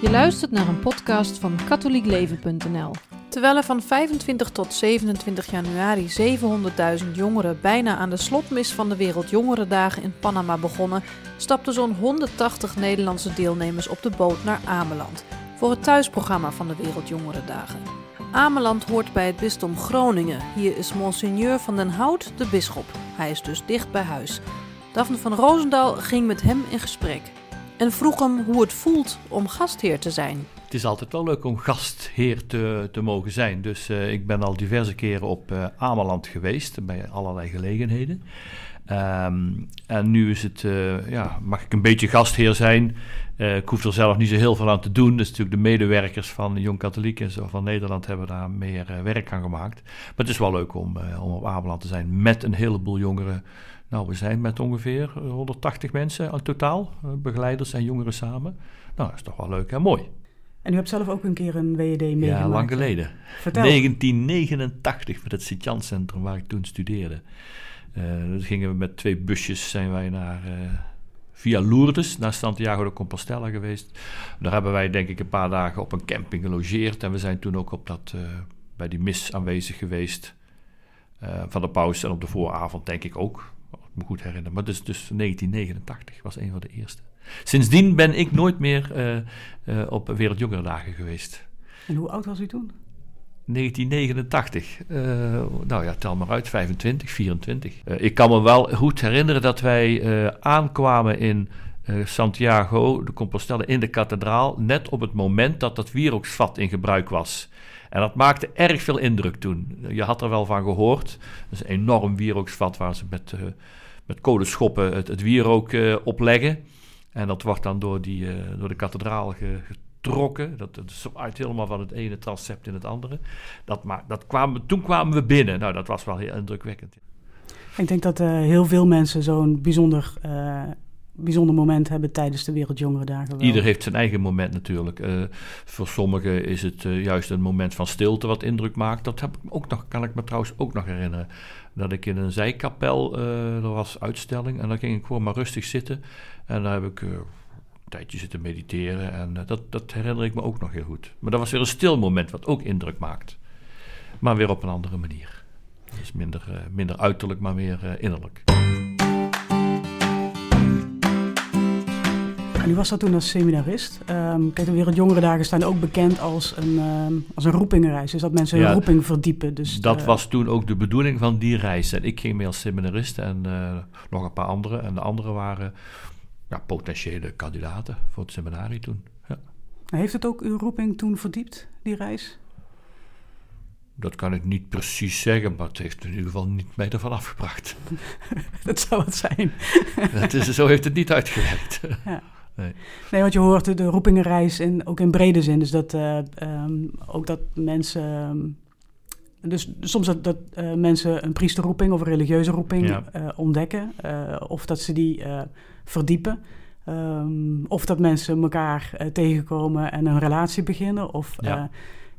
Je luistert naar een podcast van katholiekleven.nl. Terwijl er van 25 tot 27 januari 700.000 jongeren bijna aan de slotmis van de Wereldjongerendagen in Panama begonnen, stapten zo'n 180 Nederlandse deelnemers op de boot naar Ameland voor het thuisprogramma van de Wereldjongerendagen. Ameland hoort bij het bisdom Groningen. Hier is Monseigneur van den Hout de bisschop. Hij is dus dicht bij huis. Daphne van Roosendaal ging met hem in gesprek en vroeg hem hoe het voelt om gastheer te zijn. Het is altijd wel leuk om gastheer te, te mogen zijn. Dus uh, ik ben al diverse keren op uh, Ameland geweest, bij allerlei gelegenheden. Um, en nu is het, uh, ja, mag ik een beetje gastheer zijn. ik hoef er zelf niet zo heel veel aan te doen. Dus natuurlijk de medewerkers van Jong Katholiek en zo van Nederland hebben daar meer werk aan gemaakt. Maar het is wel leuk om, om op Ameland te zijn met een heleboel jongeren nou, we zijn met ongeveer 180 mensen in totaal, eh, begeleiders en jongeren samen. Nou, dat is toch wel leuk en mooi. En u hebt zelf ook een keer een WED meegemaakt? Ja, lang geleden. Vertel. 1989, met het Sint-Jan Centrum waar ik toen studeerde. Uh, dan gingen we met twee busjes zijn wij naar, uh, via Lourdes naar Santiago de Compostela geweest. Daar hebben wij denk ik een paar dagen op een camping gelogeerd. En we zijn toen ook op dat, uh, bij die mis aanwezig geweest van de paus. En op de vooravond denk ik ook me goed herinner. Maar dus, dus 1989 was een van de eerste. Sindsdien ben ik nooit meer uh, uh, op Wereldjongerendagen geweest. En hoe oud was u toen? 1989. Uh, nou ja, tel maar uit, 25, 24. ik kan me wel goed herinneren dat wij aankwamen in Santiago de Compostela in de kathedraal, net op het moment dat dat wierooksvat in gebruik was. En dat maakte erg veel indruk toen. Je had er wel van gehoord. Is een enorm wierooksvat waar ze met met kolenschoppen het, wierook uh, opleggen. En dat wordt dan door, die, uh, door de kathedraal getrokken. Dat, uit helemaal van het ene transept in het andere. Dat, maar, dat kwamen, toen kwamen we binnen. Nou, dat was wel heel indrukwekkend. Ik denk dat uh, heel veel mensen zo'n bijzonder bijzonder moment hebben tijdens de Wereldjongerendagen. Ieder heeft zijn eigen moment natuurlijk. Uh, voor sommigen is het uh, juist een moment van stilte wat indruk maakt. Dat heb ik ook nog, kan ik me trouwens ook nog herinneren. Dat ik in een zijkapel, uh, er was uitstelling en dan ging ik gewoon maar rustig zitten. En daar heb ik een tijdje zitten mediteren en dat, dat herinner ik me ook nog heel goed. Maar dat was weer een stil moment wat ook indruk maakt. Maar weer op een andere manier. Dus minder, minder uiterlijk, maar meer innerlijk. En u was dat toen als seminarist. Um, kijk, de Wereldjongerendagen staan ook bekend als een, um, als een roepingenreis. Dus dat mensen hun roeping verdiepen. Dus dat was toen ook de bedoeling van die reis. En ik ging mee als seminarist en uh, nog een paar anderen. En de anderen waren ja, potentiële kandidaten voor het seminarie toen. Ja. Heeft het ook uw roeping toen verdiept, die reis? Dat kan ik niet precies zeggen, maar het heeft in ieder geval niet mij ervan afgebracht. dat zou het zijn. dat is, zo heeft het niet uitgewerkt. Ja. Nee. nee, want je hoort de, de roepingenreis in, ook in brede zin. Dus dat uh, um, ook dat mensen. Um, dus soms dat, dat uh, mensen een priesterroeping of een religieuze roeping ja. uh, ontdekken. of dat ze die verdiepen. Um, of dat mensen elkaar tegenkomen en een relatie beginnen. Of ja.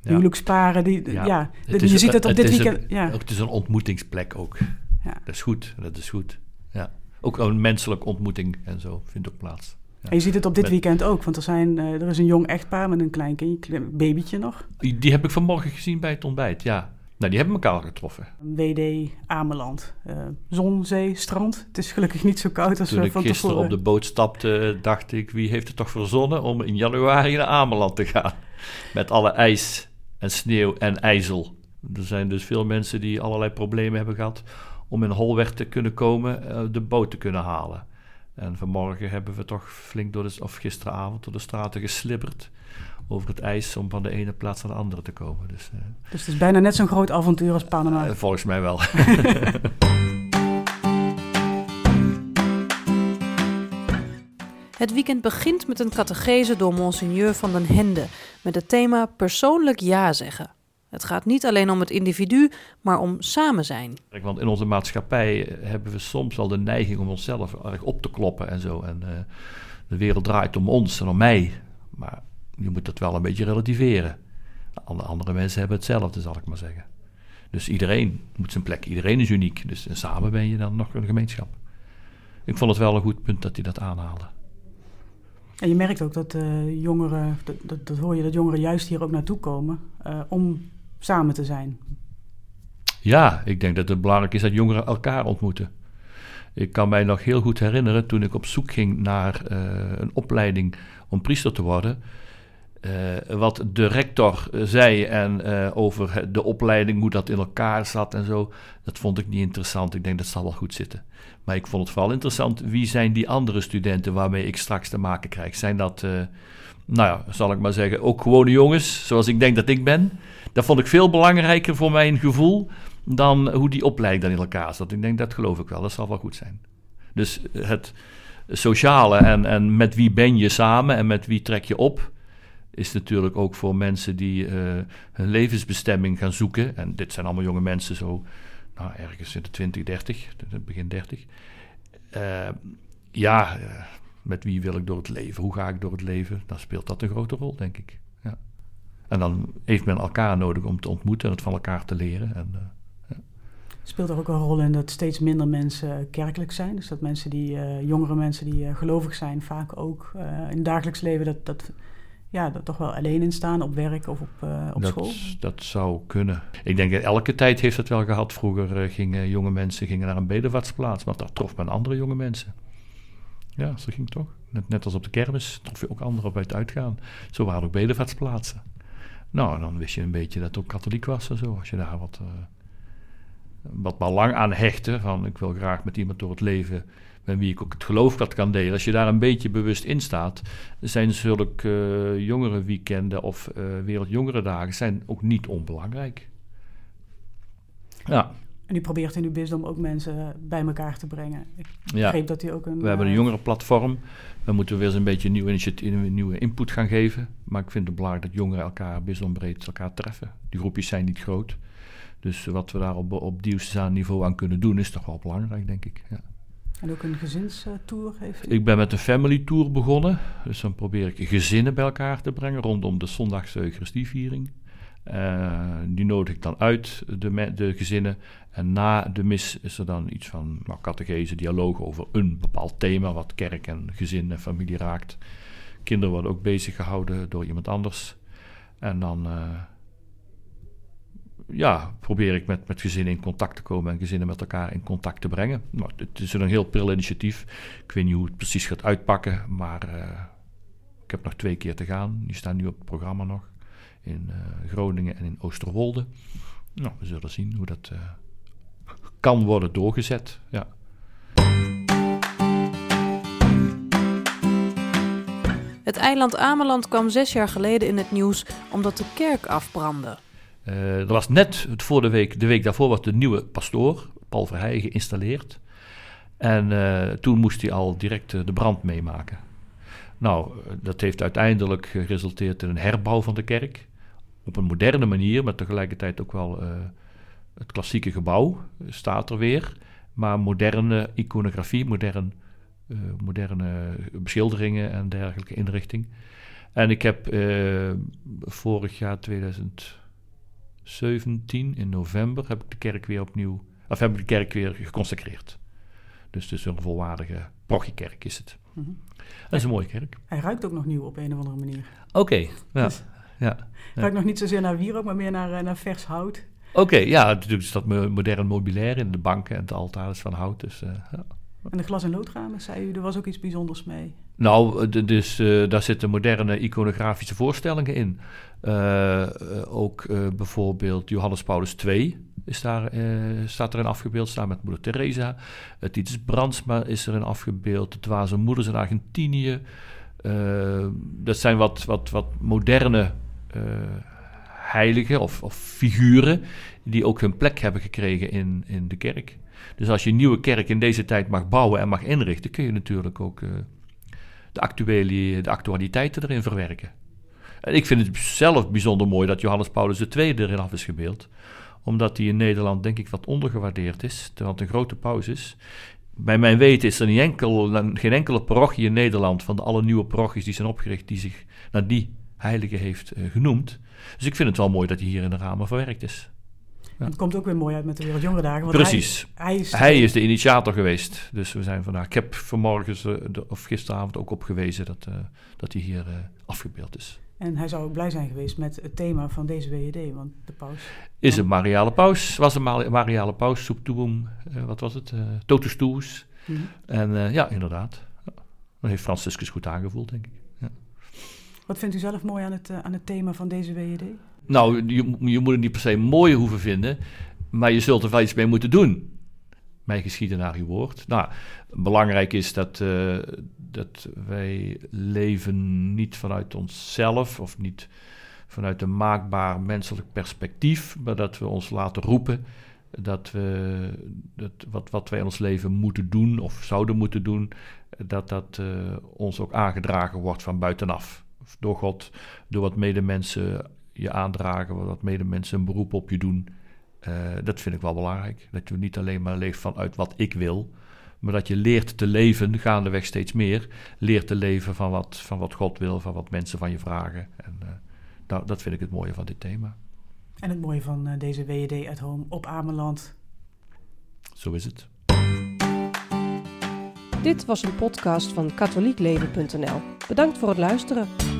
huwelijksparen. Die, ja. je is, ziet het op dit weekend. Een, ja. Het is een ontmoetingsplek ook. Ja. Dat is goed. Dat is goed. Ja. Ook een menselijke ontmoeting en zo vindt ook plaats. En je ziet het op dit weekend ook, want er, zijn, uh, er is een jong echtpaar met een klein kindje, babytje nog. Die, die, heb ik vanmorgen gezien bij het ontbijt, ja. Nou, die hebben elkaar getroffen. WD Ameland. Uh, zon, zee, strand. Het is gelukkig niet zo koud als Toen we van ik gisteren tevoren. op de boot stapte, dacht ik... wie heeft het toch verzonnen om in januari naar Ameland te gaan? Met alle ijs en sneeuw en ijzel. Er zijn dus veel mensen die allerlei problemen hebben gehad... om in Holweg te kunnen komen, uh, de boot te kunnen halen. En vanmorgen hebben we toch flink door de, of gisteravond door de straten geslibberd over het ijs om van de ene plaats naar de andere te komen. Dus, uh, dus het is bijna net zo'n groot avontuur als Panama. Uh, volgens mij wel. Het weekend begint met een catechese door Monseigneur van den Hende met het thema persoonlijk ja zeggen. Het gaat niet alleen om het individu, maar om samen zijn. Want in onze maatschappij hebben we soms wel de neiging om onszelf erg op te kloppen en zo. En uh, de wereld draait om ons en om mij. Maar je moet dat wel een beetje relativeren. Andere mensen hebben hetzelfde, zal ik maar zeggen. Dus iedereen moet zijn plek. Iedereen is uniek. Dus samen ben je dan nog een gemeenschap. Ik vond het wel een goed punt dat hij dat aanhaalde. En je merkt ook dat uh, jongeren, dat, dat, dat, hoor je, dat jongeren juist hier ook naartoe komen uh, om samen te zijn. Ja, ik denk dat het belangrijk is dat jongeren elkaar ontmoeten. Ik kan mij nog heel goed herinneren toen ik op zoek ging naar uh, een opleiding om priester te worden. Uh, wat de rector zei en uh, over de opleiding, hoe dat in elkaar zat en zo, dat vond ik niet interessant. Ik denk dat zal wel goed zitten. Maar ik vond het vooral interessant, wie zijn die andere studenten waarmee ik straks te maken krijg? Zijn dat, nou ja, zal ik maar zeggen, ook gewone jongens, zoals ik denk dat ik ben? Dat vond ik veel belangrijker voor mijn gevoel dan hoe die opleiding dan in elkaar zat. Ik denk, dat geloof ik wel, dat zal wel goed zijn. Dus het sociale en, en met wie ben je samen en met wie trek je op is natuurlijk ook voor mensen die uh, hun levensbestemming gaan zoeken. En dit zijn allemaal jonge mensen, zo nou, ergens in de 20, 30, begin 30. Uh, ja, met wie wil ik door het leven? Hoe ga ik door het leven? Dan speelt dat een grote rol, denk ik. Ja. En dan heeft men elkaar nodig om te ontmoeten en het van elkaar te leren. En, uh, ja. Speelt er ook een rol in dat steeds minder mensen kerkelijk zijn? Dus dat mensen die, jongere mensen die gelovig zijn, vaak ook in het dagelijks leven dat. dat ja, dat toch wel alleen in staan op werk of op, op dat, school? Dat zou kunnen. Ik denk dat elke tijd heeft het wel gehad. Vroeger gingen jonge mensen gingen naar een bedevaartsplaats, maar daar trof men andere jonge mensen. Ja, zo ging het toch. Net, net als op de kermis trof je ook anderen op uit uitgaan. Zo waren ook bedevaartsplaatsen. Nou, dan wist je een beetje dat het ook katholiek was en zo. Als je daar wat, uh, wat belang aan hechtte, van ik wil graag met iemand door het leven met wie ik ook het geloof dat kan delen. Als je daar een beetje bewust in staat, zijn zulke uh, jongere weekenden of uh, wereldjongerendagen zijn ook niet onbelangrijk. Ja. En u probeert in uw bisdom ook mensen bij elkaar te brengen. Ik ja. begreep dat u ook een... We hebben een jongerenplatform. We moeten weer eens een beetje nieuw een nieuwe input gaan geven. Maar ik vind het belangrijk dat jongeren elkaar bisdombreed elkaar treffen. Die groepjes zijn niet groot. Dus wat we daar op, op niveau aan kunnen doen, is toch wel belangrijk, denk ik. Ja. En ook een gezinstour heeft u? Ik ben met een family tour begonnen. Dus dan probeer ik gezinnen bij elkaar te brengen rondom de zondagse Eucharistieviering. Uh, die nodig ik dan uit, de, de, gezinnen. En na de mis is er dan iets van nou, catechese, dialoog over een bepaald thema... wat kerk en gezin en familie raakt. Kinderen worden ook bezig gehouden door iemand anders. En dan... Uh, ja, probeer ik met, met gezinnen in contact te komen en gezinnen met elkaar in contact te brengen. Nou, het is een heel pril initiatief. Ik weet niet hoe het precies gaat uitpakken, maar uh, ik heb nog twee keer te gaan. Die staan nu op het programma nog in uh, Groningen en in Oosterwolde. Nou, we zullen zien hoe dat uh, kan worden doorgezet. Ja. Het eiland Ameland kwam zes jaar geleden in het nieuws omdat de kerk afbrandde. Uh, er was net voor de week, de week daarvoor was de nieuwe pastoor, Paul Verheijen, geïnstalleerd. En uh, toen moest hij al direct uh, de brand meemaken. Nou, dat heeft uiteindelijk geresulteerd in een herbouw van de kerk. Op een moderne manier, maar tegelijkertijd ook wel het klassieke gebouw staat er weer. Maar moderne iconografie, modern, moderne beschilderingen en dergelijke inrichting. En ik heb vorig jaar 2000. 17 in november heb ik de kerk weer opnieuw, of heb ik de kerk weer geconsecreerd. Dus het is een volwaardige parochiekerk is het. Mm -hmm. Dat is een mooie kerk. Hij ruikt ook nog nieuw op een of andere manier. Oké, okay, ja. Dus ja. Ruikt nog niet zozeer naar wierook, maar meer naar, naar vers hout. Oké, okay, ja, natuurlijk is dat modern mobiliair in de banken en het altaar is van hout. Dus, uh, ja. En de glas- en loodramen, zei u, er was ook iets bijzonders mee. Nou, dus uh, daar zitten moderne iconografische voorstellingen in. Uh, ook bijvoorbeeld Johannes Paulus II is daar, staat erin afgebeeld, samen met moeder Teresa. Titus Brandsma is erin afgebeeld. De Dwaze Moeders in Argentinië. dat zijn wat, wat, wat moderne heiligen of, of, figuren die ook hun plek hebben gekregen in, in de kerk. Dus als je een nieuwe kerk in deze tijd mag bouwen en mag inrichten, kun je natuurlijk ook de, actuele, de actualiteiten erin verwerken. En ik vind het zelf bijzonder mooi dat Johannes Paulus II erin af is gebeeld. Omdat hij in Nederland denk ik wat ondergewaardeerd is, terwijl het een grote paus is. Bij mijn weten is er niet enkel, geen enkele parochie in Nederland van de alle nieuwe parochies die zijn opgericht, die zich naar die heilige heeft uh, genoemd. Dus ik vind het wel mooi dat hij hier in de ramen verwerkt is. Het komt ook weer mooi uit met de Wereldjongerendagen. Want Precies. Hij, hij, is, hij is de initiator geweest. Dus we zijn vandaag. Ik heb vanmorgen of gisteravond ook op gewezen dat, uh, dat hij hier uh, afgebeeld is. En hij zou ook blij zijn geweest met het thema van deze WED, want de paus... Is een Mariale Paus, was een Mariale Paus, Soeptoem, uh, wat was het? Uh, Totus Toes. Mm -hmm. En uh, ja, inderdaad. Dat heeft Franciscus goed aangevoeld, denk ik. Ja. Wat vindt u zelf mooi aan het, aan het thema van deze WED? Nou, je, je moet het niet per se mooi hoeven vinden, maar je zult er wel iets mee moeten doen. Mijn geschieden naar uw woord. Nou, belangrijk is dat, uh, dat wij leven niet vanuit onszelf of niet vanuit een maakbaar menselijk perspectief, maar dat we ons laten roepen dat we dat wat, wat wij in ons leven moeten doen of zouden moeten doen, dat dat uh, ons ook aangedragen wordt van buitenaf. Door God, door wat medemensen je aandragen, wat medemensen een beroep op je doen. Uh, dat vind ik wel belangrijk. Dat je niet alleen maar leeft vanuit wat ik wil, maar dat je leert te leven, gaandeweg steeds meer, leert te leven van wat, van wat God wil, van wat mensen van je vragen. En uh, nou, dat vind ik het mooie van dit thema. En het mooie van uh, deze WED at Home op Ameland. Zo is het. Dit was een podcast van katholiekleven.nl. Bedankt voor het luisteren.